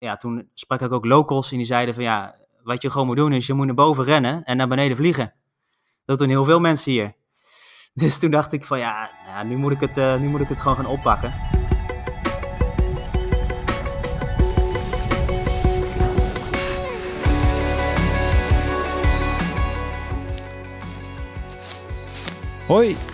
ja, toen sprak ik ook locals en die zeiden van ja, wat je gewoon moet doen is je moet naar boven rennen en naar beneden vliegen. Dat doen heel veel mensen hier. Dus toen dacht ik van ja, nou, nu, moet ik het, uh, nu moet ik het gewoon gaan oppakken. Hoi.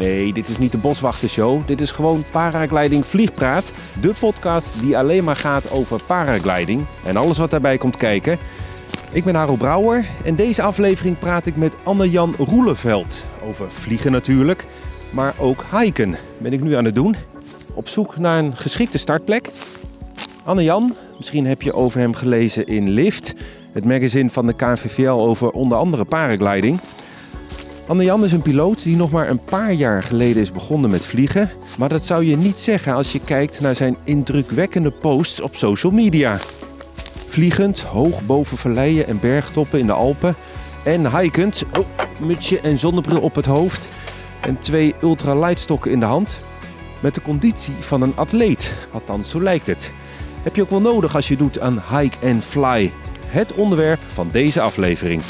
Nee, dit is niet de Boswachtershow. Dit is gewoon Paragliding Vliegpraat. De podcast die alleen maar gaat over paragliding en alles wat daarbij komt kijken. Ik ben Haro Brouwer en deze aflevering praat ik met Anne-Jan Roeleveld. Over vliegen natuurlijk, maar ook hiken ben ik nu aan het doen. Op zoek naar een geschikte startplek. Anne-Jan, misschien heb je over hem gelezen in Lift, het magazine van de KNVVL over onder andere paragliding. Anne-Jan is een piloot die nog maar een paar jaar geleden is begonnen met vliegen. Maar dat zou je niet zeggen als je kijkt naar zijn indrukwekkende posts op social media. Vliegend, hoog boven valleien en bergtoppen in de Alpen. En hikend, oh, mutsje en zonnebril op het hoofd. En twee ultralightstokken in de hand. Met de conditie van een atleet, althans zo lijkt het. Heb je ook wel nodig als je doet aan hike and fly. Het onderwerp van deze aflevering.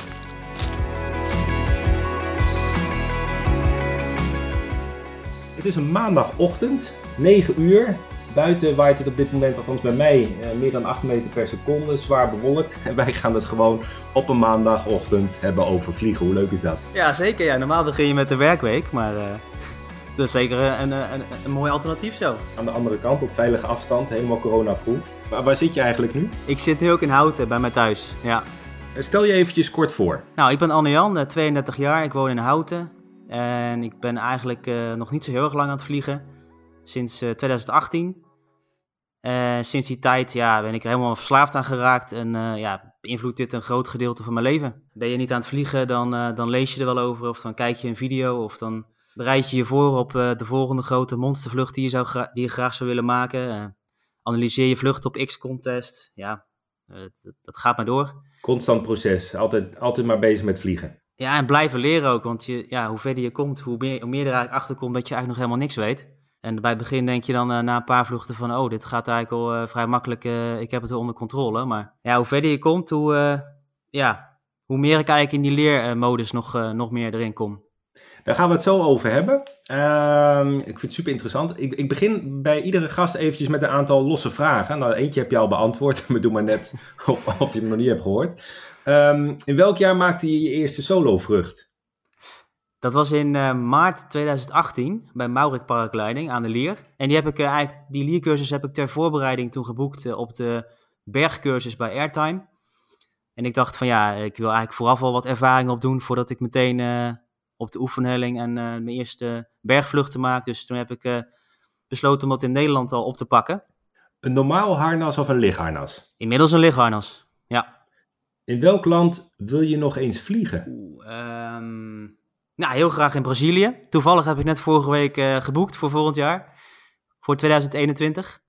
Het is een maandagochtend, 9 uur. Buiten waait het op dit moment, althans bij mij, eh, meer dan 8 meter per seconde. Zwaar bewolkt. En wij gaan het gewoon op een maandagochtend hebben over vliegen. Hoe leuk is dat? Ja, zeker. Ja. Normaal begin je met de werkweek, maar uh, dat is zeker een, een, een, mooi alternatief zo. Aan de andere kant, op veilige afstand, helemaal coronaproof. Maar waar zit je eigenlijk nu? Ik zit nu ook in Houten, bij mij thuis. Ja. Stel je eventjes kort voor. Nou, ik ben Anne-Jan, 32 eh, jaar. Ik woon in Houten. En ik ben eigenlijk uh, nog niet zo heel erg lang aan het vliegen. Sinds uh, 2018. En sinds die tijd ja, ben ik er helemaal verslaafd aan geraakt. En ja, beïnvloedt dit een groot gedeelte van mijn leven. Ben je niet aan het vliegen, dan, dan lees je er wel over. Of dan kijk je een video. Of dan bereid je je voor op de volgende grote monstervlucht die je, zou die je graag zou willen maken. analyseer je vlucht op X-contest. Ja, dat, dat gaat maar door. Constant proces. Altijd, altijd maar bezig met vliegen. Ja, en blijven leren ook. Want je, ja, hoe verder je komt, hoe meer, hoe meer er eigenlijk achter komt dat je eigenlijk nog helemaal niks weet. En bij het begin denk je dan uh, na een paar vluchten van, oh, dit gaat eigenlijk al uh, vrij makkelijk, uh, ik heb het onder controle. Maar ja, hoe verder je komt, hoe, ja, hoe meer ik eigenlijk in die leermodus nog, nog meer erin kom. Daar gaan we het zo over hebben. Ehm, ik vind het super interessant. Ik, ik, begin bij iedere gast eventjes met een aantal losse vragen. Nou, eentje heb je al beantwoord, maar doe maar net of, of je hem nog niet hebt gehoord. Um, in welk jaar maakte je je eerste solo-vrucht? Dat was in uh, maart 2018 bij Maurik Paragliding aan de Lier. En die, heb ik, uh, eigenlijk, die Liercursus heb ik ter voorbereiding toen geboekt uh, op de bergcursus bij Airtime. En ik dacht van ja, ik wil eigenlijk vooraf al wat ervaring opdoen voordat ik meteen op de oefenhelling en mijn eerste bergvluchten maak. Dus toen heb ik besloten om dat in Nederland al op te pakken. Een normaal harnas of een lichtharnas? Inmiddels een lichtharnas, ja. In welk land wil je nog eens vliegen? Oeh, um, nou, heel graag in Brazilië. Toevallig heb ik net vorige week uh, geboekt voor volgend jaar. Voor 2021.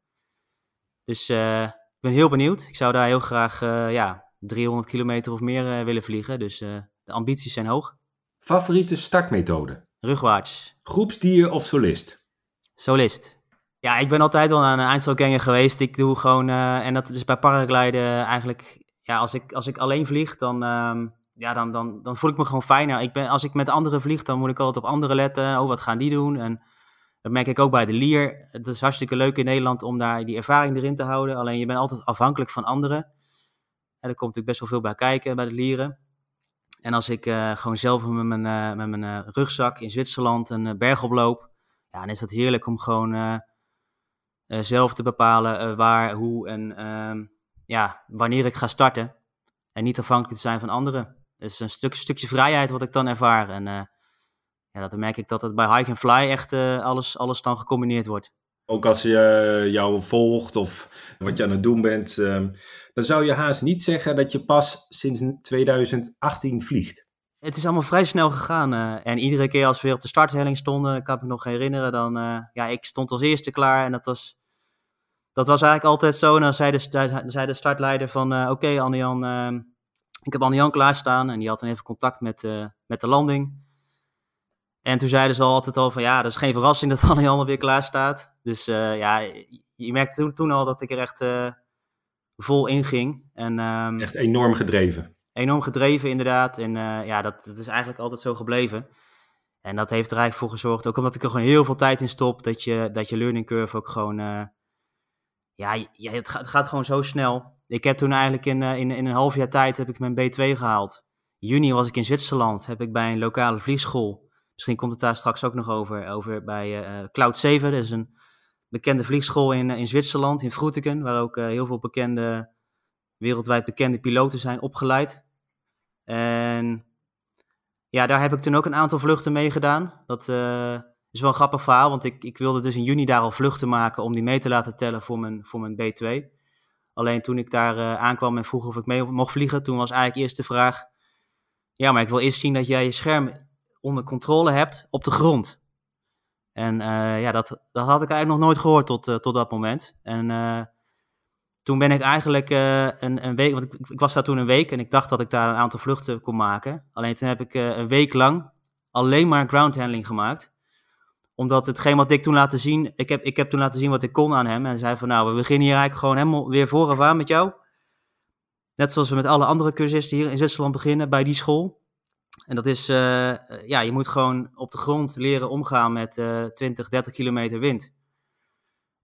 Dus uh, ik ben heel benieuwd. Ik zou daar heel graag uh, ja, 300 kilometer of meer willen vliegen. Dus de ambities zijn hoog. Favoriete startmethode? Rugwaarts. Groepsdier of solist? Solist. Ja, ik ben altijd al een eindselganger geweest. Ik doe gewoon, en dat is bij paragliden eigenlijk ja, als ik, als ik alleen vlieg, dan, uh, ja, dan, dan, dan voel ik me gewoon fijner. Ik ben, als ik met anderen vlieg, dan moet ik altijd op anderen letten. Oh, wat gaan die doen? En dat merk ik ook bij de Lier. Het is hartstikke leuk in Nederland om daar die ervaring erin te houden. Alleen je bent altijd afhankelijk van anderen. En er komt natuurlijk best wel veel bij kijken bij de Lieren. En als ik uh, gewoon zelf met mijn, uh, met mijn uh, rugzak in Zwitserland een berg oploop, ja, dan is dat heerlijk om gewoon zelf te bepalen waar, hoe en ehm, ja, wanneer ik ga starten. En niet afhankelijk te zijn van anderen. Het is een stuk, stukje vrijheid wat ik dan ervaar. En uh, ja, dat merk ik dat het bij Hike and Fly echt uh, alles, alles dan gecombineerd wordt. Ook als je uh, jou volgt of wat je aan het doen bent, ehm, dan zou je haast niet zeggen dat je pas sinds 2018 vliegt. Het is allemaal vrij snel gegaan. en iedere keer als we weer op de starthelling stonden, ik kan me nog herinneren, dan ja, ik stond als eerste klaar. En dat was dat was eigenlijk altijd zo. En dan zei de, zei de startleider van, uh, oké okay, Anne-Jan, uh, ik heb Anne-Jan klaarstaan. En die had dan even contact met, uh, met de landing. En toen zeiden ze al altijd al van, ja, dat is geen verrassing dat Anne-Jan alweer klaar staat. Dus ja, je merkte toen, toen al dat ik er echt vol inging. En, ehm, Echt enorm gedreven. Enorm gedreven, inderdaad. En ja, dat, dat is eigenlijk altijd zo gebleven. En dat heeft er eigenlijk voor gezorgd, ook omdat ik er gewoon heel veel tijd in stop, dat je, dat je learning curve ook gewoon, ja, ja het, gaat, het gaat gewoon zo snel. Ik heb toen eigenlijk in, in, in een half jaar tijd heb ik mijn B2 gehaald. juni was ik in Zwitserland, heb ik bij een lokale vliegschool Misschien komt het daar straks ook nog over, over bij uh, Cloud 7. Dat is een bekende vliegschool in, in Zwitserland, in Vroeteken, waar ook heel veel bekende, wereldwijd bekende piloten zijn opgeleid. En ja, daar heb ik toen ook een aantal vluchten mee gedaan. Dat is wel een grappig verhaal, want ik, ik wilde dus in juni daar al vluchten maken om die mee te laten tellen voor mijn, voor mijn B2. Alleen toen ik daar aankwam en vroeg of ik mee mocht vliegen, toen was eigenlijk eerst de vraag: ja, maar ik wil eerst zien dat jij je scherm onder controle hebt op de grond. En uh, ja, dat, dat had ik eigenlijk nog nooit gehoord tot, uh, tot dat moment. En toen ben ik eigenlijk een, een week, want ik, ik, was daar toen een week en ik dacht dat ik daar een aantal vluchten kon maken. Alleen toen heb ik een week lang alleen maar ground handling gemaakt. Omdat hetgeen wat ik toen laten zien, ik heb, ik heb toen laten zien wat ik kon aan hem. En zei van nou, we beginnen hier eigenlijk gewoon helemaal weer vooraf aan met jou. Net zoals we met alle andere cursisten hier in Zwitserland beginnen bij die school. En dat is, uh, ja, je moet gewoon op de grond leren omgaan met uh, 20, 30 kilometer wind.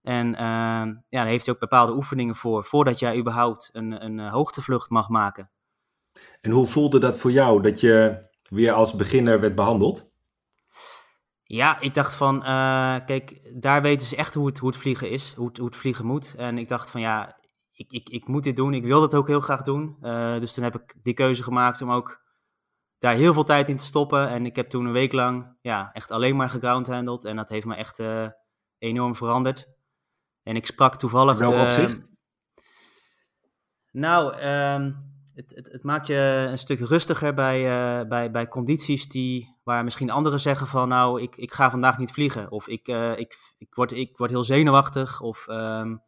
En uh, ja, daar heeft hij ook bepaalde oefeningen voor, voordat jij überhaupt een, een eh, hoogtevlucht mag maken. En hoe voelde dat voor jou, dat je weer als beginner werd behandeld? Ja, ik dacht van, kijk, daar weten ze echt hoe het, hoe het vliegen is, hoe het, hoe het vliegen moet. En ik dacht van, ja, ik, ik, ik moet dit doen, ik wil dat ook heel graag doen. dus toen heb ik die keuze gemaakt om ook daar heel veel tijd in te stoppen. En ik heb toen een week lang ja, echt alleen maar gegroundhandeld. En dat heeft me echt uh, enorm veranderd. En ik sprak toevallig... In welk opzicht? Nou, um, het, het, het, maakt je een stuk rustiger bij, bij, bij condities die, waar misschien anderen zeggen van... nou, ik, ik ga vandaag niet vliegen. Of ik, uh, ik, ik, word, ik word heel zenuwachtig. Of um,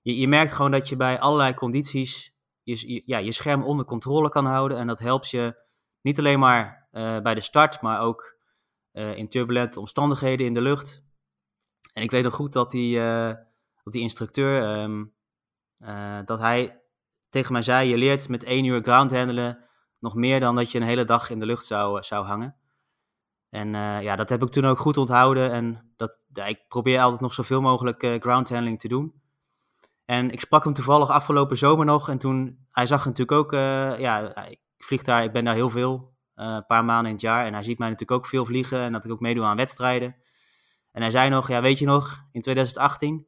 je, je merkt gewoon dat je bij allerlei condities... Je, ja, je scherm onder controle kan houden. En dat helpt je niet alleen maar uh, bij de start, maar ook uh, in turbulente omstandigheden in de lucht. En ik weet nog goed dat die, dat die instructeur, um, dat hij tegen mij zei, je leert met één uur ground handelen nog meer dan dat je een hele dag in de lucht zou, zou hangen. En ja, dat heb ik toen ook goed onthouden en dat, ik probeer altijd nog zoveel mogelijk ground handling te doen. En ik sprak hem toevallig afgelopen zomer nog en toen, hij zag natuurlijk ook, ja, ik vlieg daar, ik ben daar heel veel, uh, een paar maanden in het jaar. En hij ziet mij natuurlijk ook veel vliegen en dat ik ook meedoe aan wedstrijden. En hij zei nog, ja weet je nog, in 2018,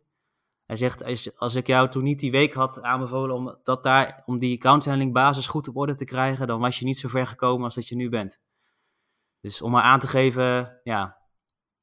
hij zegt, als, ik jou toen niet die week had aanbevolen om, dat daar, om die accounthandling basis goed op orde te krijgen, dan was je niet zo ver gekomen als dat je nu bent. Dus om maar aan te geven, ja,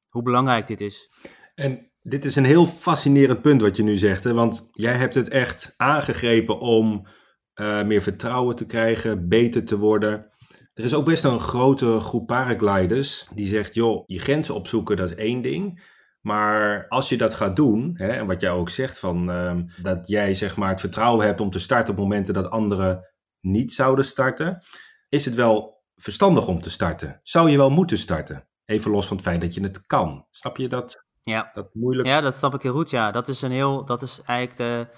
hoe belangrijk dit is. En dit is een heel fascinerend punt wat je nu zegt, hè? want jij hebt het echt aangegrepen om uh, meer vertrouwen te krijgen, beter te worden. Er is ook best een grote groep paragliders die zegt, joh, je grenzen opzoeken, dat is één ding. Maar als je dat gaat doen, hè, en wat jij ook zegt, van, uh, dat jij zeg maar, het vertrouwen hebt om te starten op momenten dat anderen niet zouden starten, is het wel verstandig om te starten. Zou je wel moeten starten? Even los van het feit dat je het kan. Snap je dat? Ja, dat moeilijk? ja dat snap ik heel goed. Ja, dat is, een heel, dat is eigenlijk de,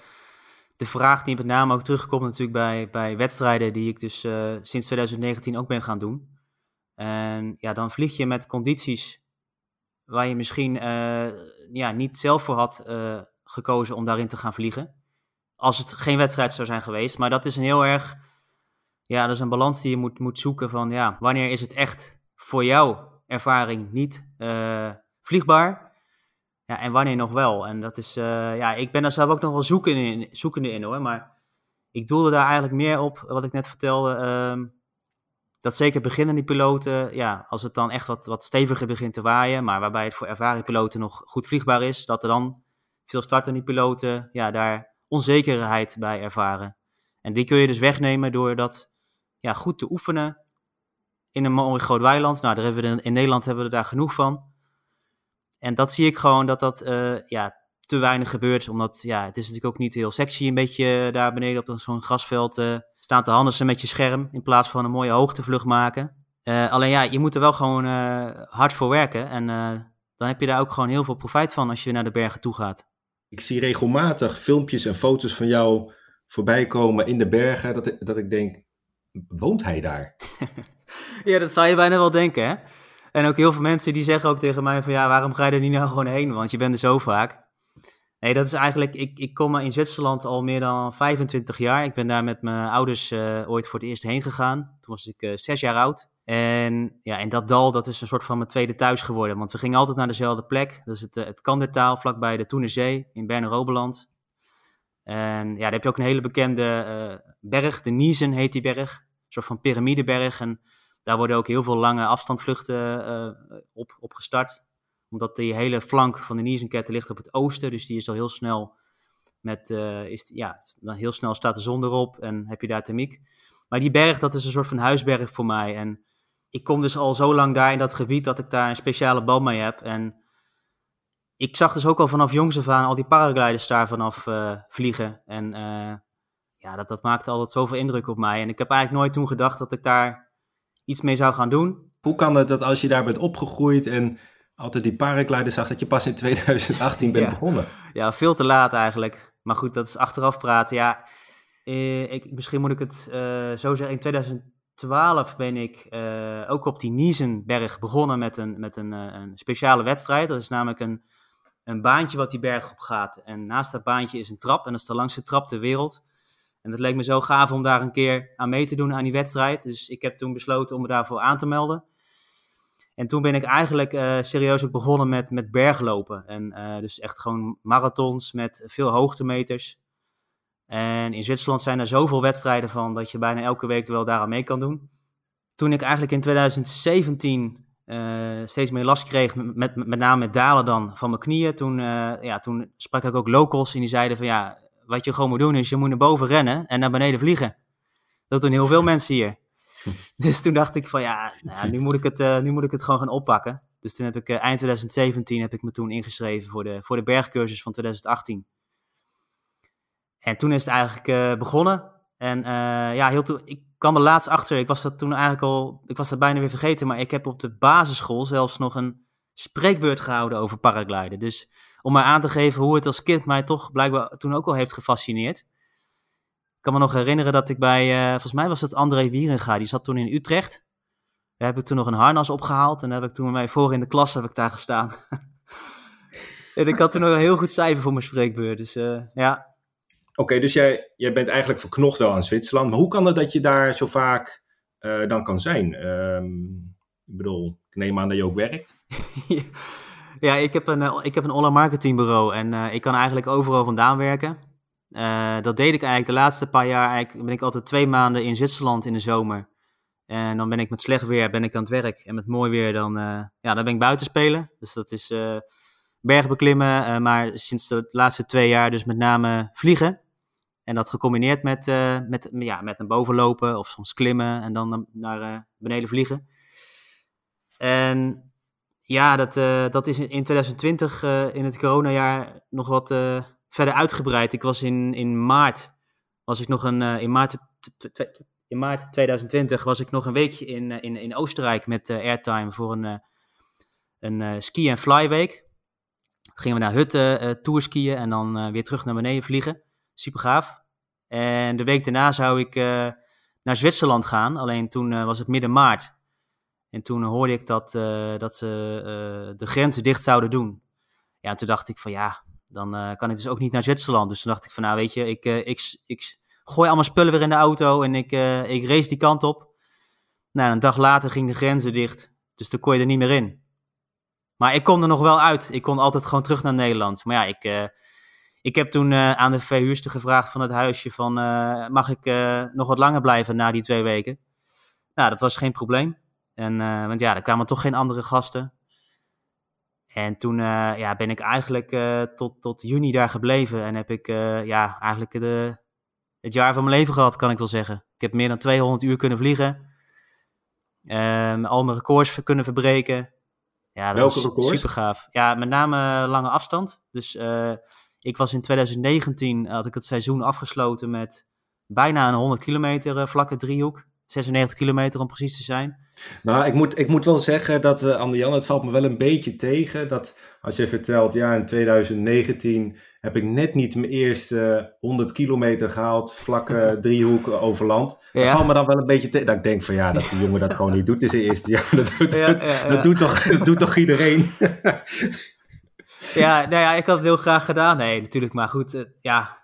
de vraag die met name ook terugkomt natuurlijk bij, bij wedstrijden die ik dus uh, sinds 2019 ook ben gaan doen. En ja, dan vlieg je met condities waar je misschien uh, ja, niet zelf voor had uh, gekozen om daarin te gaan vliegen. Als het geen wedstrijd zou zijn geweest. Maar dat is een heel erg, ja, dat is een balans die je moet, moet zoeken van, ja, wanneer is het echt voor jouw ervaring niet vliegbaar? Ja, en wanneer nog wel? En dat is, uh, ja, ik ben daar zelf ook nog wel zoekende in, zoekende in hoor. Maar ik doelde daar eigenlijk meer op, wat ik net vertelde. Um, dat zeker beginnende piloten, ja, als het dan echt wat, wat steviger begint te waaien, maar waarbij het voor ervaren piloten nog goed vliegbaar is, dat er dan veel startende piloten, ja, daar onzekerheid bij ervaren. En die kun je dus wegnemen door dat ja, goed te oefenen in een mooi groot weiland. Nou, daar hebben we in Nederland hebben we daar genoeg van. En dat zie ik gewoon dat dat uh, ja, te weinig gebeurt. Omdat ja, het is natuurlijk ook niet heel sexy een beetje daar beneden op zo'n grasveld uh, staan te handelsen met je scherm. In plaats van een mooie hoogtevlucht maken. Alleen ja, je moet er wel gewoon hard voor werken. En dan heb je daar ook gewoon heel veel profijt van als je naar de bergen toe gaat. Ik zie regelmatig filmpjes en foto's van jou voorbij komen in de bergen, dat dat ik denk, woont hij daar? ja, dat zou je bijna wel denken, hè? En ook heel veel mensen die zeggen ook tegen mij van, ja, waarom ga je er niet nou gewoon heen? Want je bent er zo vaak. Nee, dat is eigenlijk, ik, ik kom in Zwitserland al meer dan 25 jaar. Ik ben daar met mijn ouders uh, ooit voor het eerst heen gegaan. Toen was ik uh, zes jaar oud. En ja, en dat dal, dat is een soort van mijn tweede thuis geworden. Want we gingen altijd naar dezelfde plek. Dat is het, uh, het Kandertaal, vlakbij de Toenerzee in Berne-Robeland. En ja, daar heb je ook een hele bekende berg, de Niesen heet die berg. Soort van piramideberg. En daar worden ook heel veel lange afstandvluchten op, op gestart omdat die hele flank van de Niesenkette ligt op het oosten. Dus die is al heel snel met, uh, is, ja, dan heel snel staat de zon erop en heb je daar thermiek. Maar die berg, dat is een soort van huisberg voor mij. En ik kom dus al zo lang daar in dat gebied dat ik daar een speciale band mee heb. En ik zag dus ook al vanaf jongs af aan al die paragliders daar vanaf uh, vliegen. En ja, dat, dat maakte altijd zoveel indruk op mij. En ik heb eigenlijk nooit toen gedacht dat ik daar iets mee zou gaan doen. Hoe kan het dat als je daar bent opgegroeid en altijd die paraglider zag dat je pas in 2018 bent begonnen. Ja, veel te laat eigenlijk. Maar goed, dat is achteraf praten. Ja, eh, ik, misschien moet ik het uh, zo zeggen. In 2012 ben ik uh, ook op die Niesenberg begonnen met een, met een, een speciale wedstrijd. Dat is namelijk een, een baantje wat die berg op gaat. En naast dat baantje is een trap. En dat is de langste trap ter wereld. En het leek me zo gaaf om daar een keer aan mee te doen aan die wedstrijd. Dus ik heb toen besloten om me daarvoor aan te melden. En toen ben ik eigenlijk uh, serieus ook begonnen met, met berglopen. En uh, dus echt gewoon marathons met veel hoogtemeters. En in Zwitserland zijn er zoveel wedstrijden van dat je bijna elke week wel daaraan mee kan doen. Toen ik eigenlijk in 2017 uh, eh, steeds meer last kreeg, met, met, met name met dalen dan van mijn knieën, toen, ja, toen sprak ik ook locals en die zeiden van ja, wat je gewoon moet doen is je moet naar boven rennen en naar beneden vliegen. Dat doen heel veel mensen hier. Dus toen dacht ik van ja, nou, nu, moet ik het, uh, nu moet ik het gewoon gaan oppakken. Dus toen heb ik uh, eind 2017 heb ik me toen ingeschreven voor de, voor de bergcursus van 2018. En toen is het eigenlijk uh, begonnen. En ja, heel ik kwam er laatst achter. Ik was dat toen eigenlijk al, ik was dat bijna weer vergeten. Maar ik heb op de basisschool zelfs nog een spreekbeurt gehouden over paragliden. Dus om mij aan te geven hoe het als kind mij toch blijkbaar toen ook al heeft gefascineerd kan me nog herinneren dat ik bij, uh, volgens mij was het André Wierenga, die zat toen in Utrecht. Daar heb ik toen nog een harnas opgehaald en heb ik toen mij voor in de klas heb ik daar gestaan. en ik had toen nog een heel goed cijfer voor mijn spreekbeurt, dus uh, ja. Oké, dus jij, jij bent eigenlijk verknocht wel aan Zwitserland, maar hoe kan het dat je daar zo vaak uh, dan kan zijn? Um, ik bedoel, ik neem aan dat je ook werkt. ja, ik heb een, ik heb een online marketingbureau en ik kan eigenlijk overal vandaan werken. Uh, dat deed ik eigenlijk de laatste paar jaar. Eigenlijk ben ik altijd twee maanden in Zwitserland in de zomer. En dan ben ik met slecht weer ben ik aan het werk. En met mooi weer dan, ja, dan ben ik buiten spelen. Dus dat is bergbeklimmen. maar sinds de laatste twee jaar dus met name vliegen. En dat gecombineerd met, met, ja, met naar boven lopen of soms klimmen en dan naar beneden vliegen. En ja, dat, dat is in 2020 in het coronajaar nog wat verder uitgebreid. Ik was in, in maart, was ik nog een, in, maart, in maart 2020 was ik nog een weekje in, in, in Oostenrijk met Airtime voor een, een ski- en flyweek. Gingen we naar Hutten tour skiën en dan weer terug naar beneden vliegen. Super gaaf. En de week daarna zou ik naar Zwitserland gaan, alleen toen was het midden maart. En toen hoorde ik dat, dat ze de grenzen dicht zouden doen. Ja, toen dacht ik van ja, dan uh, kan ik dus ook niet naar Zwitserland. Dus toen dacht ik van, nou weet je, ik, ik, ik gooi allemaal spullen weer in de auto en ik, ik race die kant op. Nou, een dag later ging de grenzen dicht, dus toen kon je er niet meer in. Maar ik kon er nog wel uit. Ik kon altijd gewoon terug naar Nederland. Maar ja, ik, ik heb toen aan de verhuurster gevraagd van het huisje van, mag ik nog wat langer blijven na die twee weken? Nou, dat was geen probleem. En, want ja, er kwamen toch geen andere gasten. En toen uh, ja, ben ik eigenlijk uh, tot, tot juni daar gebleven en heb ik ja, eigenlijk de, het jaar van mijn leven gehad, kan ik wel zeggen. Ik heb meer dan 200 uur kunnen vliegen. Um, al mijn records kunnen verbreken. Ja, dat Welke records? super gaaf. Ja, met name lange afstand. Dus ik was in 2019, had ik het seizoen afgesloten met bijna een 100 kilometer vlakke driehoek. 96 kilometer om precies te zijn. Nou, ik moet, ik moet wel zeggen dat, uh, Anne-Jan, het valt me wel een beetje tegen dat als je vertelt, ja, in 2019 heb ik net niet mijn eerste 100 kilometer gehaald, vlakke driehoek over land. Ja. Dat valt me dan wel een beetje tegen. Dat ik denk van ja, dat die jongen dat gewoon niet doet in zijn eerste jaar. Dat doet, ja, ja, dat doet, toch, dat doet toch iedereen? ja, nou ja, ik had het heel graag gedaan. Nee, natuurlijk, maar goed, uh, ja.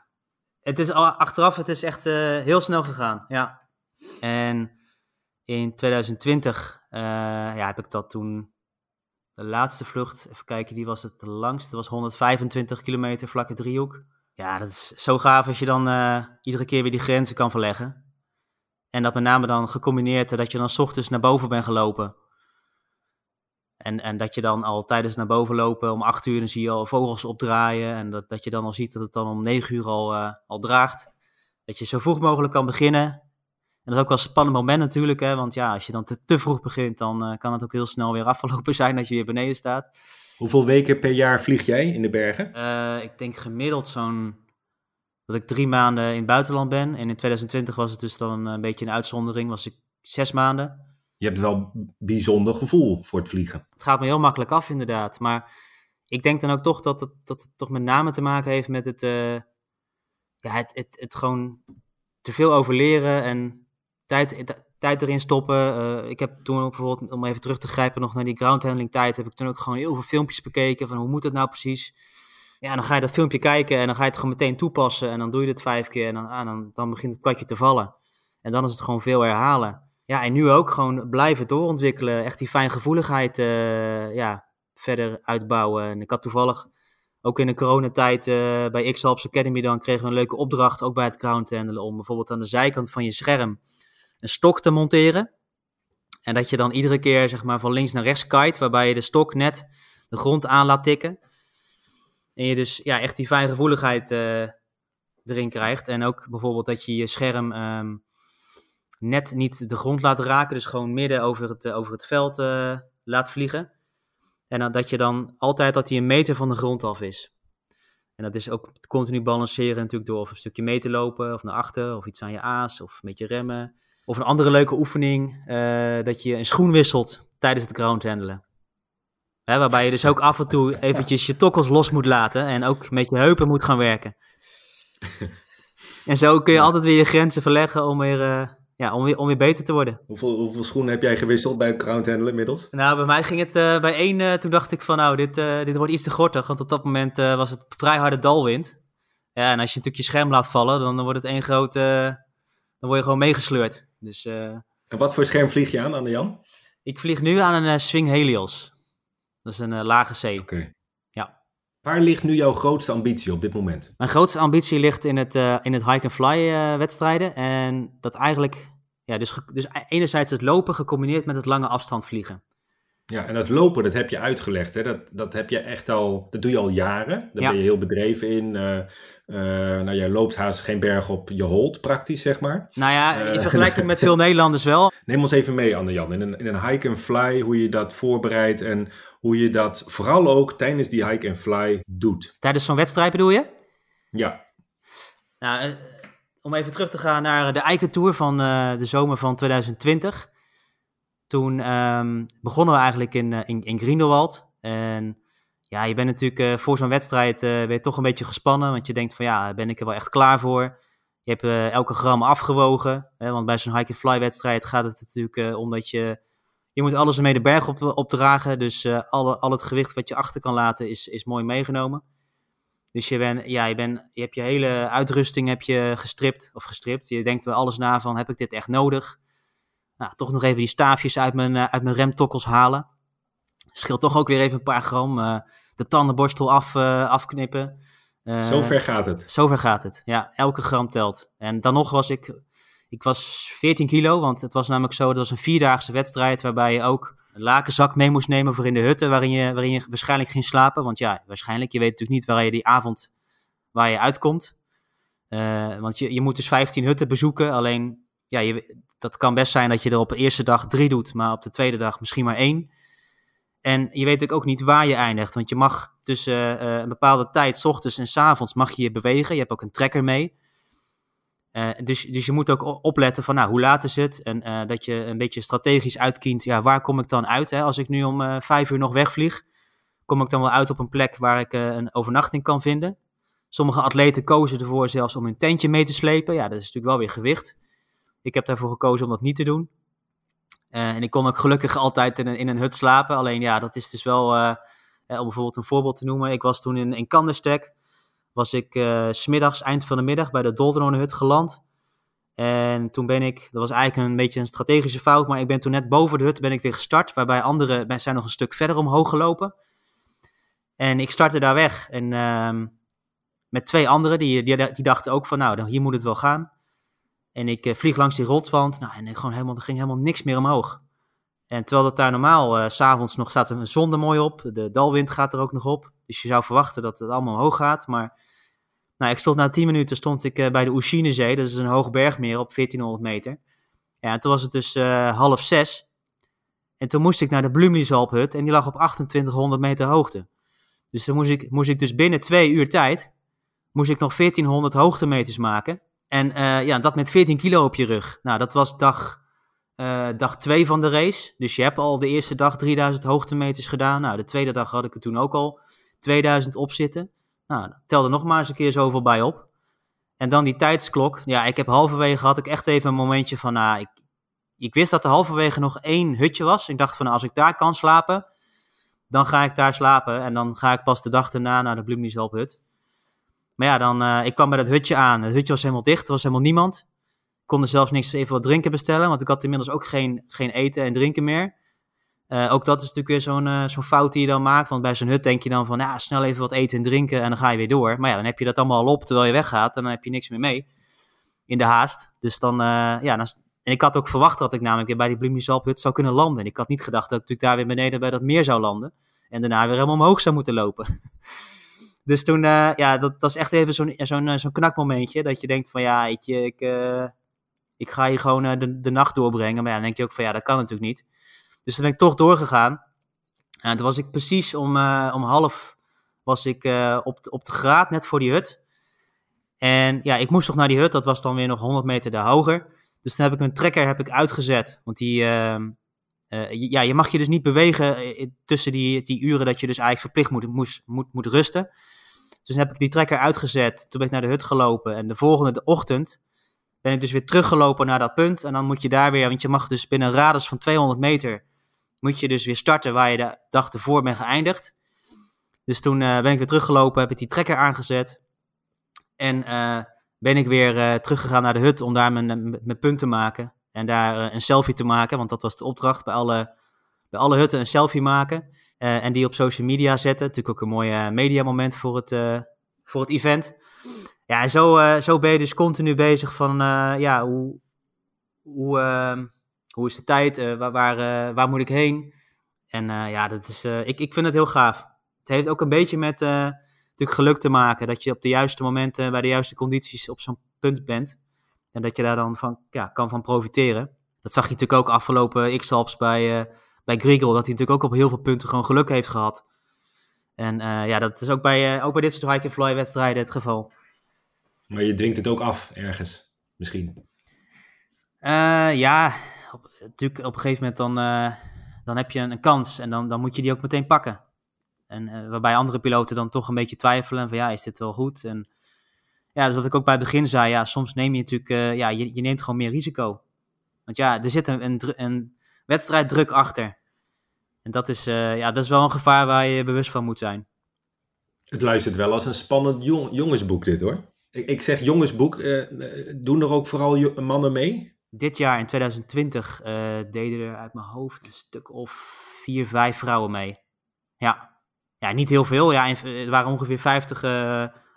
Het is al achteraf, het is echt heel snel gegaan, ja. En in 2020 uh, ja, heb ik dat toen de laatste vlucht, even kijken, die was het langste. was 125 kilometer vlakke driehoek. Ja, dat is zo gaaf als je dan uh, iedere keer weer die grenzen kan verleggen. En dat met name dan gecombineerd dat je dan s ochtends naar boven bent gelopen. En, en dat je dan al tijdens naar boven lopen om acht uur, dan zie je al vogels opdraaien. En dat, dat je dan al ziet dat het dan om negen uur al, al draagt. Dat je zo vroeg mogelijk kan beginnen. En dat is ook wel een spannend moment natuurlijk, hè, want ja, als je dan te, te vroeg begint, dan uh, kan het ook heel snel weer afgelopen zijn dat je weer beneden staat. Hoeveel weken per jaar vlieg jij in de bergen? Uh, ik denk gemiddeld zo'n, dat ik drie maanden in het buitenland ben. En in 2020 was het dus dan een beetje een uitzondering, was ik zes maanden. Je hebt wel een bijzonder gevoel voor het vliegen. Het gaat me heel makkelijk af inderdaad, maar ik denk dan ook toch dat het, dat het toch met name te maken heeft met het, uh, ja, het, het, het gewoon te veel overleren en tijd, tijd erin stoppen. Uh, ik heb toen ook bijvoorbeeld, om even terug te grijpen nog naar die groundhandling tijd, heb ik toen ook gewoon heel veel filmpjes bekeken van hoe moet het nou precies. Ja, dan ga je dat filmpje kijken en dan ga je het gewoon meteen toepassen en dan doe je het vijf keer en dan, ah, dan, dan begint het kwartje te vallen. En dan is het gewoon veel herhalen. Ja, en nu ook gewoon blijven doorontwikkelen. Echt die fijngevoeligheid uh, ja, verder uitbouwen. En ik had toevallig ook in de coronatijd uh, bij X-Alps Academy dan kregen we een leuke opdracht, ook bij het groundhandelen, om bijvoorbeeld aan de zijkant van je scherm een stok te monteren. En dat je dan iedere keer zeg maar van links naar rechts kite, waarbij je de stok net de grond aan laat tikken. En je dus ja, echt die fijngevoeligheid uh, erin krijgt. En ook bijvoorbeeld dat je je scherm um, net niet de grond laat raken, dus gewoon midden over het, uh, over het veld uh, laat vliegen. En dat je dan altijd dat hij een meter van de grond af is. En dat is ook continu balanceren natuurlijk door of een stukje mee te lopen of naar achter of iets aan je aas of een beetje remmen. Of een andere leuke oefening, uh, dat je een schoen wisselt tijdens het ground handelen. Hè, waarbij je dus ook af en toe eventjes je tokkels los moet laten en ook met je heupen moet gaan werken. en zo kun je altijd weer je grenzen verleggen om weer, uh, ja, om weer, om weer beter te worden. Hoeveel, hoeveel schoenen heb jij gewisseld bij het ground handelen inmiddels? Nou, bij mij ging het uh, bij één, toen dacht ik van nou, dit, dit wordt iets te gortig, want op dat moment was het vrij harde dalwind. Ja, en als je natuurlijk je scherm laat vallen, dan wordt het één grote, dan word je gewoon meegesleurd. Dus, uh, en wat voor scherm vlieg je aan, Anne-Jan? Ik vlieg nu aan een uh, Swing Helios. Dat is een uh, lage C. Okay. Ja. Waar ligt nu jouw grootste ambitie op dit moment? Mijn grootste ambitie ligt in het, in het hike-and-fly wedstrijden. En dat eigenlijk, ja, dus, dus enerzijds het lopen gecombineerd met het lange afstand vliegen. Ja, en dat lopen, dat heb je uitgelegd. Hè? Dat, dat heb je echt al, dat doe je al jaren. Daar ja. ben je heel bedreven in. Uh, uh, nou, jij loopt haast geen berg op je holt, praktisch, zeg maar. Nou ja, in uh, vergelijking met veel Nederlanders wel. Neem ons even mee, Anne-Jan, in een, in een hike and fly, hoe je dat voorbereidt en hoe je dat vooral ook tijdens die hike and fly doet. Tijdens zo'n wedstrijd bedoel je? Ja. Nou, om even terug te gaan naar de Eikentour van de zomer van 2020 toen um, begonnen we eigenlijk in, uh, in, in Grindelwald. En ja, je bent natuurlijk uh, voor zo'n wedstrijd ben je toch een beetje gespannen. Want je denkt van ja, ben ik er wel echt klaar voor? Je hebt elke gram afgewogen. Hè, want bij zo'n hike-and-fly wedstrijd gaat het natuurlijk om dat je... Je moet alles ermee de berg op, opdragen. Dus alle, al het gewicht wat je achter kan laten is, is mooi meegenomen. Dus je, ben, ja, je, ben, je hebt je hele uitrusting heb je gestript of gestript. Je denkt wel alles na van heb ik dit echt nodig? Nou, toch nog even die staafjes uit mijn, uh, uit mijn remtokkels halen. Scheelt toch ook weer even een paar gram. Uh, de tandenborstel af, uh, afknippen. zo ver gaat het. Zo ver gaat het, ja. Elke gram telt. En dan nog was ik, ik was 14 kilo, want het was namelijk zo, dat was een vierdaagse wedstrijd waarbij je ook een lakenzak mee moest nemen voor in de hutten waarin je, waarin je waarschijnlijk ging slapen. Want ja, waarschijnlijk, je weet natuurlijk niet waar je die avond waar je uitkomt. want je, je moet dus 15 hutten bezoeken, alleen ja, je, dat kan best zijn dat je er op de eerste dag drie doet, maar op de tweede dag misschien maar één. En je weet natuurlijk ook niet waar je eindigt, want je mag tussen uh, een bepaalde tijd, s ochtends en s avonds, mag je je bewegen. Je hebt ook een trekker mee. dus, dus je moet ook opletten van, nou, hoe laat is het? En dat je een beetje strategisch uitkient, ja, waar kom ik dan uit? Hè? Als ik nu om vijf uur nog wegvlieg, kom ik dan wel uit op een plek waar ik een overnachting kan vinden? Sommige atleten kozen ervoor zelfs om hun tentje mee te slepen. Ja, dat is natuurlijk wel weer gewicht. Ik heb daarvoor gekozen om dat niet te doen. Uh, en ik kon ook gelukkig altijd in een, in een hut slapen. Alleen ja, dat is dus wel, uh, om bijvoorbeeld een voorbeeld te noemen. Ik was toen in, in Kanderstek. Was ik uh, smiddags, eind van de middag, bij de hut geland. En toen ben ik, dat was eigenlijk een beetje een strategische fout, maar ik ben toen net boven de hut ben ik weer gestart. Waarbij anderen zijn nog een stuk verder omhoog gelopen. En ik startte daar weg. En ehm, met twee anderen, die, die, die dachten ook van, nou, hier moet het wel gaan. En ik uh, vlieg langs die rotswand, nou, en gewoon helemaal, er ging helemaal niks meer omhoog. En terwijl dat daar normaal, uh, s'avonds nog staat een zon er mooi op, de dalwind gaat er ook nog op. Dus je zou verwachten dat het allemaal omhoog gaat, maar... Nou, ik stond na 10 minuten stond ik uh, bij de Oeschinezee, dat is een hoog bergmeer op 1400 meter. Ja, en toen was het dus half zes. En toen moest ik naar de Blumlizalphut en die lag op 2800 meter hoogte. Dus dan moest ik, moest ik dus binnen twee uur tijd moest ik nog 1400 hoogtemeters maken. En uh, ja, dat met 14 kilo op je rug. Nou, dat was dag, uh, dag 2 van de race. Dus je hebt al de eerste dag 3000 hoogtemeters gedaan. Nou, de tweede dag had ik er toen ook al 2000 op zitten. Nou, telde nog maar eens een keer zoveel bij op. En dan die tijdsklok. Ja, ik heb halverwege had ik echt even een momentje van, nou, ik, ik wist dat er halverwege nog één hutje was. Ik dacht van, nou, als ik daar kan slapen, dan ga ik daar slapen. En dan ga ik pas de dag erna naar de Bloemnieselphut. Maar ja, dan, uh, ik kwam bij dat hutje aan. Het hutje was helemaal dicht, er was helemaal niemand. Ik kon er zelfs niks even wat drinken bestellen, want ik had inmiddels ook geen, geen eten en drinken meer. Uh, ook dat is natuurlijk weer zo'n uh, zo'n fout die je dan maakt. Want bij zo'n hut denk je dan van, ja, snel even wat eten en drinken en dan ga je weer door. Maar ja, dan heb je dat allemaal al op terwijl je weggaat en dan heb je niks meer mee in de haast. Dus dan, ja, dan, en ik had ook verwacht dat ik namelijk bij die Bloemiesalphut zou kunnen landen. En ik had niet gedacht dat ik natuurlijk daar weer beneden bij dat meer zou landen. En daarna weer helemaal omhoog zou moeten lopen. Dus toen, uh, ja, dat, dat is echt even zo'n zo'n eh, zo'n knakmomentje. Dat je denkt van, ja, ik, ik, uh, ik ga hier gewoon de, de nacht doorbrengen. Maar ja, dan denk je ook van, ja, dat kan natuurlijk niet. Dus toen ben ik toch doorgegaan. En toen was ik precies om, om half was ik op, op de graad, net voor die hut. En ja, ik moest toch naar die hut. Dat was dan weer nog 100 meter daar hoger. Dus toen heb ik mijn trekker heb ik uitgezet. Want die, ehm, ja, je mag je dus niet bewegen tussen die, die uren dat je dus eigenlijk verplicht moet, moet, moet rusten. Dus heb ik die trekker uitgezet. Toen ben ik naar de hut gelopen. En de volgende ochtend ben ik dus weer teruggelopen naar dat punt. En dan moet je daar weer, want je mag dus binnen een radius van 200 meter, moet je dus weer starten waar je de dag ervoor bent geëindigd. Dus toen uh, ben ik weer teruggelopen, heb ik die trekker aangezet. En uh, ben ik weer uh, teruggegaan naar de hut om daar mijn, mijn punt te maken. En daar een selfie te maken, want dat was de opdracht bij alle, bij alle hutten een selfie maken. Uh, en die op social media zetten. Natuurlijk ook een mooi mediamoment voor het, uh, voor het event. Ja, en zo, zo ben je dus continu bezig van, ja, hoe, hoe, ehm, hoe is de tijd? waar, waar, waar moet ik heen? En ja, dat is, ik, ik vind het heel gaaf. Het heeft ook een beetje met natuurlijk geluk te maken. Dat je op de juiste momenten, bij de juiste condities op zo'n punt bent. En dat je daar dan van, ja, kan van profiteren. Dat zag je natuurlijk ook afgelopen X-Alps bij bij Grigel, dat hij natuurlijk ook op heel veel punten gewoon geluk heeft gehad. En uh, ja, dat is ook bij, uh, ook bij dit soort hike fly wedstrijden het geval. Maar je dwingt het ook af ergens, misschien? Uh, ja, op, natuurlijk op een gegeven moment dan, dan heb je een, een, kans en dan, dan moet je die ook meteen pakken. En waarbij andere piloten dan toch een beetje twijfelen van ja, is dit wel goed? En ja, dus wat ik ook bij het begin zei, ja, soms neem je natuurlijk, ja, je, je neemt gewoon meer risico. Want ja, er zit een, een, een wedstrijddruk achter. En dat is, uh, ja, dat is wel een gevaar waar je bewust van moet zijn. Het luistert wel als een spannend jongensboek dit hoor. Ik, ik zeg jongensboek, uh, doen er ook vooral mannen mee? Dit jaar in 2020 uh, deden er uit mijn hoofd een stuk of vier, vijf vrouwen mee. Ja, ja niet heel veel. Ja, er waren ongeveer 50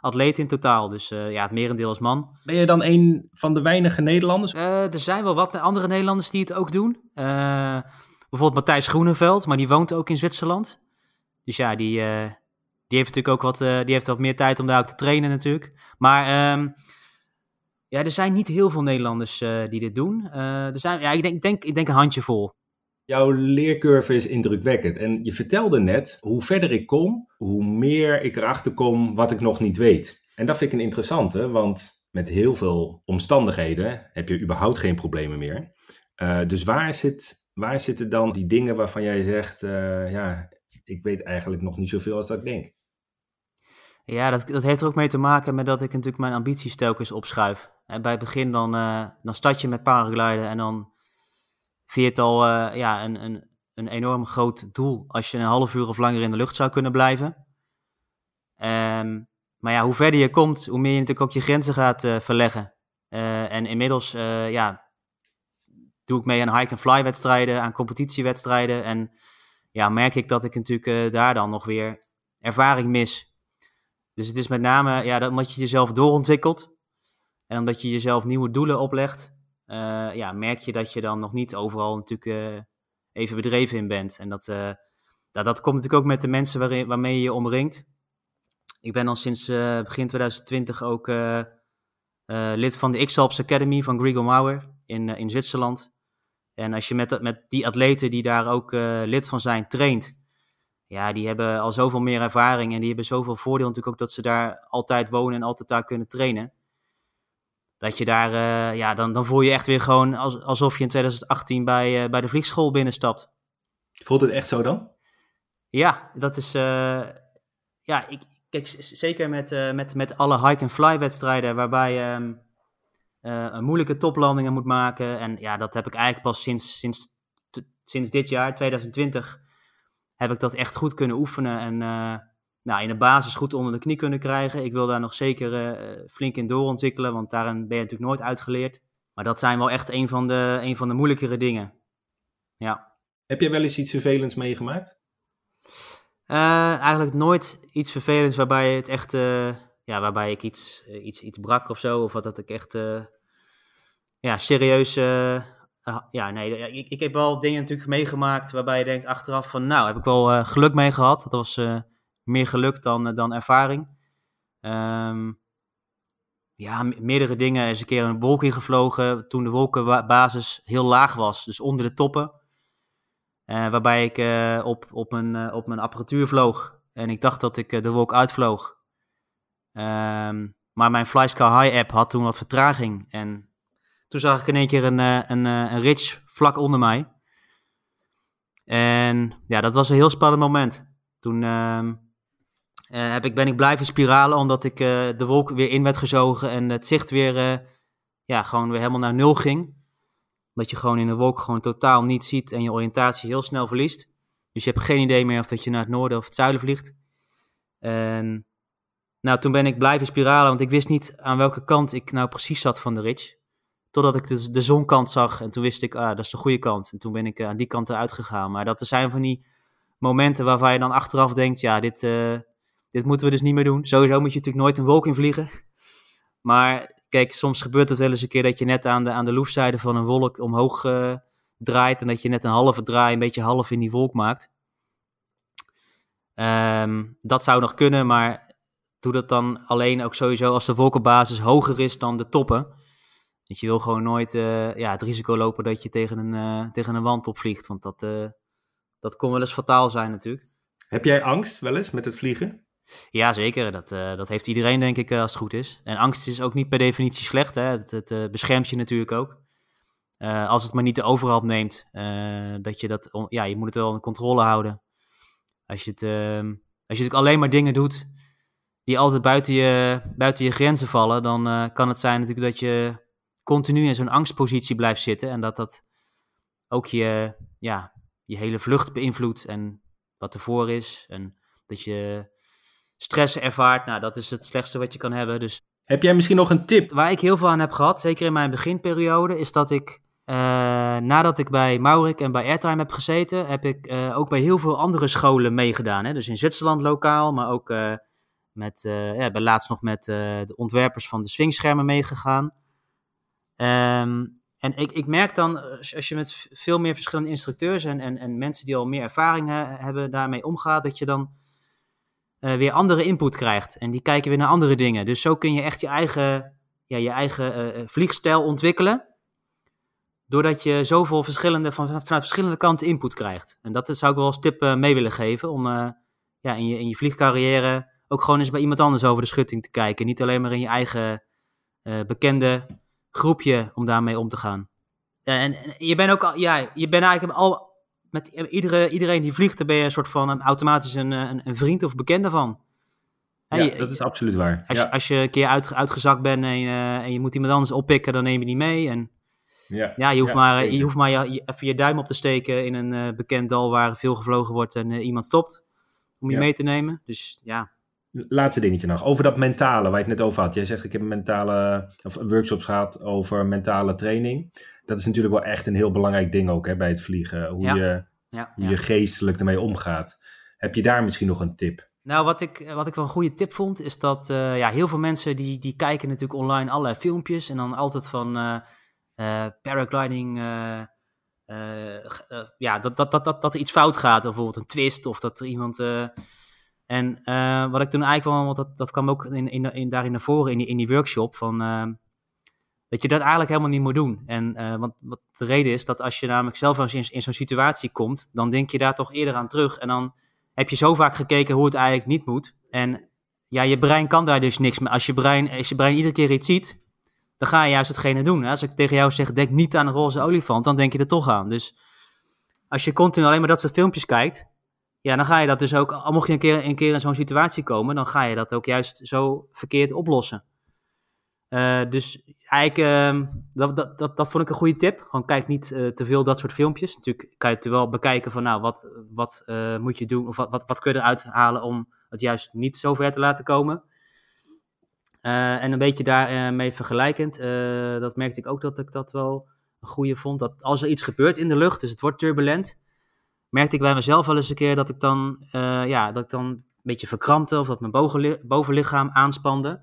atleten in totaal. Dus ja, het merendeel is man. Ben je dan een van de weinige Nederlanders? er zijn wel wat andere Nederlanders die het ook doen bijvoorbeeld Matthijs Groeneveld, maar die woont ook in Zwitserland. Dus ja, die, uh, die heeft natuurlijk ook wat, uh, die heeft wat meer tijd om daar ook te trainen natuurlijk. Maar um, ja, er zijn niet heel veel Nederlanders uh, die dit doen. er zijn, ja, ik denk, ik, denk, ik denk een handjevol. Jouw leercurve is indrukwekkend. En je vertelde net, hoe verder ik kom, hoe meer ik erachter kom wat ik nog niet weet. En dat vind ik een interessante, want met heel veel omstandigheden heb je überhaupt geen problemen meer. Dus waar, zit, waar zitten dan die dingen waarvan jij zegt, uh, ja, ik weet eigenlijk nog niet zoveel als dat ik denk? Ja, dat, dat heeft er ook mee te maken met dat ik natuurlijk mijn ambities telkens opschuif. En bij het begin dan, uh, dan start je met paragliden en dan vind je het al ja, een, een, een enorm groot doel als je een half uur of langer in de lucht zou kunnen blijven. Um, maar ja, hoe verder je komt, hoe meer je natuurlijk ook je grenzen gaat verleggen. En inmiddels ja, doe ik mee aan hike-and-fly wedstrijden, aan competitiewedstrijden. En ja, merk ik dat ik natuurlijk daar dan nog weer ervaring mis. Dus het is met name ja, dat, omdat je jezelf doorontwikkelt. En omdat je jezelf nieuwe doelen oplegt. ja, merk je dat je dan nog niet overal natuurlijk even bedreven in bent. En dat, dat, dat komt natuurlijk ook met de mensen waarmee je je omringt. Ik ben al sinds begin 2020 ook lid van de X-Alps Academy van Grigol Mauer in, in Zwitserland. En als je met, met die atleten die daar ook lid van zijn traint, ja, die hebben al zoveel meer ervaring en die hebben zoveel voordeel natuurlijk ook dat ze daar altijd wonen en altijd daar kunnen trainen. Dat je daar, ja, dan, dan voel je echt weer gewoon alsof je in 2018 bij, bij de vliegschool binnenstapt. Voelt het echt zo dan? Ja, dat is, ja, ik, kijk, zeker met, met, met alle hike-and-fly wedstrijden waarbij je um, uh, moeilijke toplandingen moet maken. En ja, dat heb ik eigenlijk pas sinds, sinds, sinds dit jaar, 2020, heb ik dat echt goed kunnen oefenen. En uh, nou, in de basis goed onder de knie kunnen krijgen. Ik wil daar nog zeker flink in doorontwikkelen, want daarin ben je natuurlijk nooit uitgeleerd. Maar dat zijn wel echt een van de, een van de moeilijkere dingen. Ja. Heb je wel eens iets vervelends meegemaakt? Uh, eigenlijk nooit iets vervelends waarbij het echt, uh, ja, waarbij ik iets, iets, iets brak of zo. Of wat dat ik echt, ja, serieus, ja, nee, ik, ik heb wel dingen natuurlijk meegemaakt waarbij je denkt achteraf van, nou, heb ik wel geluk mee gehad. Dat was meer geluk dan, dan ervaring. Um, ja, meerdere dingen. Is een keer een wolk ingevlogen toen de wolkenbasis heel laag was, dus onder de toppen. Waarbij ik op, op, mijn, op mijn apparatuur vloog. En ik dacht dat ik de wolk uitvloog. Um, maar mijn FlySky High app had toen wat vertraging. En toen zag ik in één keer een, een, een ridge vlak onder mij. En ja, dat was een heel spannend moment. Toen ehm, heb ik, ben ik blijven spiralen omdat ik de wolk weer in werd gezogen. En het zicht weer, ja, gewoon weer helemaal naar nul ging dat je gewoon in de wolk gewoon totaal niet ziet en je oriëntatie heel snel verliest. Dus je hebt geen idee meer of dat je naar het noorden of het zuiden vliegt. En nou, toen ben ik blijven spiralen, want ik wist niet aan welke kant ik nou precies zat van de ridge. Totdat ik de, zonkant zag en toen wist ik, ah, dat is de goede kant. En toen ben ik uh, aan die kant eruit gegaan. Maar dat er zijn van die momenten waarvan je dan achteraf denkt, ja, dit, uh, dit moeten we dus niet meer doen. Sowieso moet je natuurlijk nooit een wolk in vliegen. Maar kijk, soms gebeurt het wel eens een keer dat je net aan de, aan de loefzijde van een wolk omhoog uh, draait. En dat je net een halve draai een beetje half in die wolk maakt. Um, dat zou nog kunnen, maar doe dat dan alleen ook sowieso als de wolkenbasis hoger is dan de toppen. Dus je wil gewoon nooit uh, ja, het risico lopen dat je tegen een, uh, tegen een wand opvliegt. Want dat, dat kon wel eens fataal zijn natuurlijk. Heb jij angst wel eens met het vliegen? Ja, zeker. Dat, dat heeft iedereen, denk ik, als het goed is. En angst is ook niet per definitie slecht. Hè? Het, het beschermt je natuurlijk ook. als het maar niet de overhand neemt. dat je dat, on, ja, je moet het wel in controle houden. Als je, het, ehm, als je natuurlijk alleen maar dingen doet die altijd buiten je, buiten je grenzen vallen, dan kan het zijn natuurlijk dat je continu in zo'n angstpositie blijft zitten. En dat dat ook je, ja, je hele vlucht beïnvloedt en wat ervoor is. En dat je stress ervaart. Nou, dat is het slechtste wat je kan hebben. Dus heb jij misschien nog een tip? Waar ik heel veel aan heb gehad, zeker in mijn beginperiode, is dat ik uh, nadat ik bij Maurik en bij Airtime heb gezeten, heb ik uh, ook bij heel veel andere scholen meegedaan. Hè? Dus in Zwitserland lokaal, maar ook uh, met, ja, bij laatst nog met de ontwerpers van de swingschermen meegegaan. Um, en ik, ik merk dan, als je met veel meer verschillende instructeurs en, en, en mensen die al meer ervaring hebben daarmee omgaat, dat je dan uh, weer andere input krijgt. En die kijken weer naar andere dingen. Dus zo kun je echt je eigen, ja, je eigen uh, vliegstijl ontwikkelen. Doordat je zoveel verschillende, van, vanuit verschillende kanten input krijgt. En dat zou ik wel als tip mee willen geven. Om ja, in, je, in je vliegcarrière ook gewoon eens bij iemand anders over de schutting te kijken. Niet alleen maar in je eigen bekende groepje om daarmee om te gaan. en, en je bent ook al, ja, je bent eigenlijk al met iedere, iedereen die vliegt, daar ben je een soort van automatisch een, een, een vriend of bekende van. Ja, dat is absoluut waar. Als, je, als je een keer uit, uitgezakt bent en, uh, en, je moet iemand anders oppikken, dan neem je die mee. En ja, ja je hoeft maar, je hoeft maar je, even je duim op te steken in een uh, bekend dal waar veel gevlogen wordt en uh, iemand stopt om je mee te nemen. Dus ja. Laatste dingetje nog, over dat mentale waar je het net over had. Jij zegt ik heb mentale, of workshops gehad over mentale training. Dat is natuurlijk wel echt een heel belangrijk ding ook hè, bij het vliegen. Hoe, je, hoe je geestelijk ermee omgaat. Heb je daar misschien nog een tip? Nou, wat ik, wat ik wel een goede tip vond, is dat uh, ja, heel veel mensen die, die kijken natuurlijk online allerlei filmpjes en dan altijd van uh, uh, paragliding, ja, dat, dat, dat, dat, dat er iets fout gaat, bijvoorbeeld een twist of dat er iemand... en wat ik toen eigenlijk wel, want dat, dat kwam ook in, in, in, daarin naar voren in die, in die workshop, van, dat je dat eigenlijk helemaal niet moet doen. En want wat de reden is dat als je namelijk zelf eens in, in zo'n situatie komt, dan denk je daar toch eerder aan terug en dan heb je zo vaak gekeken hoe het eigenlijk niet moet. En ja, je brein kan daar dus niks mee. Als je brein, als je brein iedere keer iets ziet, dan ga je juist hetgene doen. Als ik tegen jou zeg, denk niet aan een roze olifant, dan denk je er toch aan. Dus als je continu alleen maar dat soort filmpjes kijkt, ja, dan ga je dat dus ook, al mocht je een keer, een keer in zo'n situatie komen, dan ga je dat ook juist zo verkeerd oplossen. Uh, dus eigenlijk, uh, dat, dat, dat, dat vond ik een goede tip. Gewoon kijk niet uh, te veel dat soort filmpjes. Natuurlijk kan je het wel bekijken van, nou, wat, wat uh, moet je doen? Of wat, wat, wat kun je eruit halen om het juist niet zo ver te laten komen? en een beetje daarmee vergelijkend, dat merkte ik ook dat ik dat wel een goede vond. Dat als er iets gebeurt in de lucht, dus het wordt turbulent, merkte ik bij mezelf wel eens een keer dat ik dan, ja, dat ik dan een beetje verkrampte of dat mijn bovenlichaam aanspande.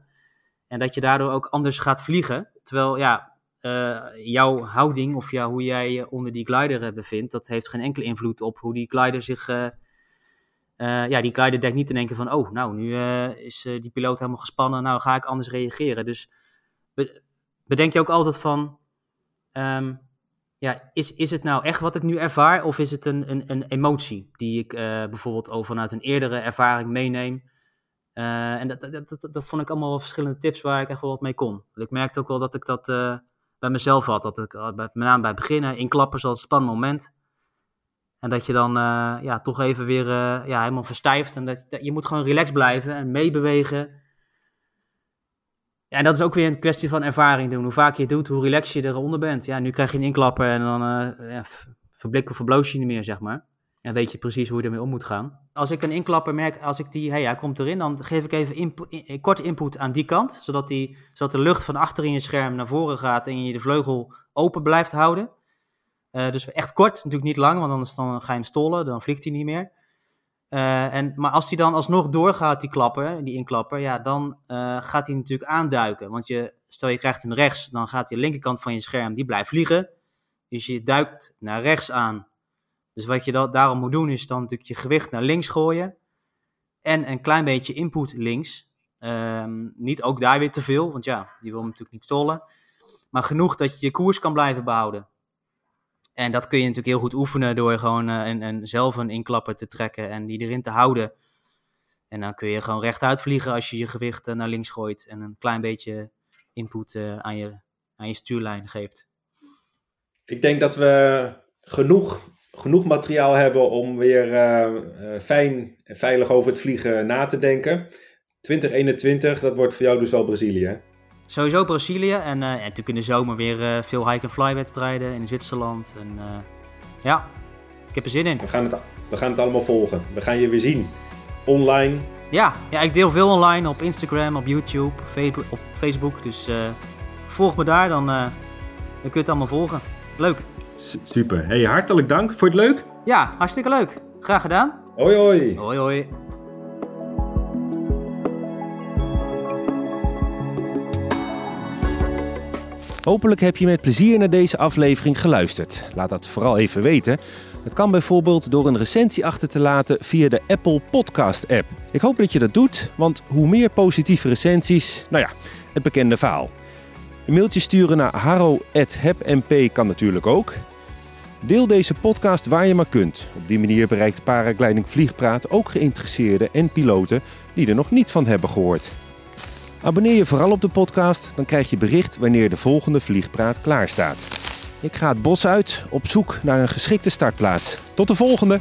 En dat je daardoor ook anders gaat vliegen. Terwijl ja, uh, jouw houding of ja, hoe jij je onder die glider uh, bevindt, dat heeft geen enkele invloed op hoe die glider zich. Ja, die glider denkt niet in keer van, oh, nou, nu is die piloot helemaal gespannen, nou ga ik anders reageren. Dus be bedenk je ook altijd van, um, ja, is, is het nou echt wat ik nu ervaar of is het een, een, een emotie die ik bijvoorbeeld over vanuit een eerdere ervaring meeneem? Uh, en dat, dat, dat, dat, vond ik allemaal wel verschillende tips waar ik echt wel wat mee kon. Ik merkte ook wel dat ik dat uh, bij mezelf had. Dat ik met name bij beginnen, inklappen zoals een spannend moment. En dat je dan ja, toch even weer ja, helemaal verstijft. En dat, dat, je moet gewoon relaxed blijven en meebewegen. Ja, en dat is ook weer een kwestie van ervaring doen. Hoe vaak je het doet, hoe relaxed je eronder bent. Ja, nu krijg je een inklapper en dan ja, verblik of verbloos je niet meer, zeg maar. En weet je precies hoe je ermee om moet gaan. Als ik een inklapper merk, als ik die, hey, hij komt erin, dan geef ik even in, korte input aan die kant. Zodat, die, zodat de lucht van achter in je scherm naar voren gaat en je de vleugel open blijft houden. Uh, dus echt kort, natuurlijk niet lang, want anders dan ga je hem stollen, dan vliegt hij niet meer. Uh, en, maar als hij dan alsnog doorgaat, die klapper, die inklapper, ja, dan uh, gaat hij natuurlijk aanduiken. Want je, stel je krijgt hem rechts, dan gaat de linkerkant van je scherm, die blijft vliegen. Dus je duikt naar rechts aan dus wat je daarom moet doen is dan natuurlijk je gewicht naar links gooien. En een klein beetje input links. Um, niet ook daar weer te veel, want ja, die wil natuurlijk niet stollen. Maar genoeg dat je je koers kan blijven behouden. En dat kun je natuurlijk heel goed oefenen door gewoon uh, een, zelf een inklapper te trekken en die erin te houden. En dan kun je gewoon rechtuit vliegen als je je gewicht uh, naar links gooit en een klein beetje input uh, aan, je, aan je stuurlijn geeft. Ik denk dat we genoeg genoeg materiaal hebben om weer fijn en veilig over het vliegen na te denken. 2021, dat wordt voor jou dus wel Brazilië. Sowieso Brazilië en, uh, natuurlijk in de zomer weer veel hike-and-fly wedstrijden in Zwitserland. En, ja, ik heb er zin in. We gaan, het, we gaan het allemaal volgen. We gaan je weer zien. Online. Ja, ja ik deel veel online op Instagram, op YouTube, op Facebook. Dus volg me daar, dan, dan kun je het allemaal volgen. Leuk. Super. Hey, hartelijk dank. Vond je het leuk? Ja, hartstikke leuk. Graag gedaan. Hoi hoi. Hoi hoi. Hopelijk heb je met plezier naar deze aflevering geluisterd. Laat dat vooral even weten. Het kan bijvoorbeeld door een recensie achter te laten via de Apple Podcast app. Ik hoop dat je dat doet, want hoe meer positieve recensies, nou ja, het bekende verhaal. Een mailtje sturen naar harro.hebmp kan natuurlijk ook. Deel deze podcast waar je maar kunt. Op die manier bereikt Paragliding Vliegpraat ook geïnteresseerden en piloten die er nog niet van hebben gehoord. Abonneer je vooral op de podcast, dan krijg je bericht wanneer de volgende Vliegpraat klaar staat. Ik ga het bos uit op zoek naar een geschikte startplaats. Tot de volgende!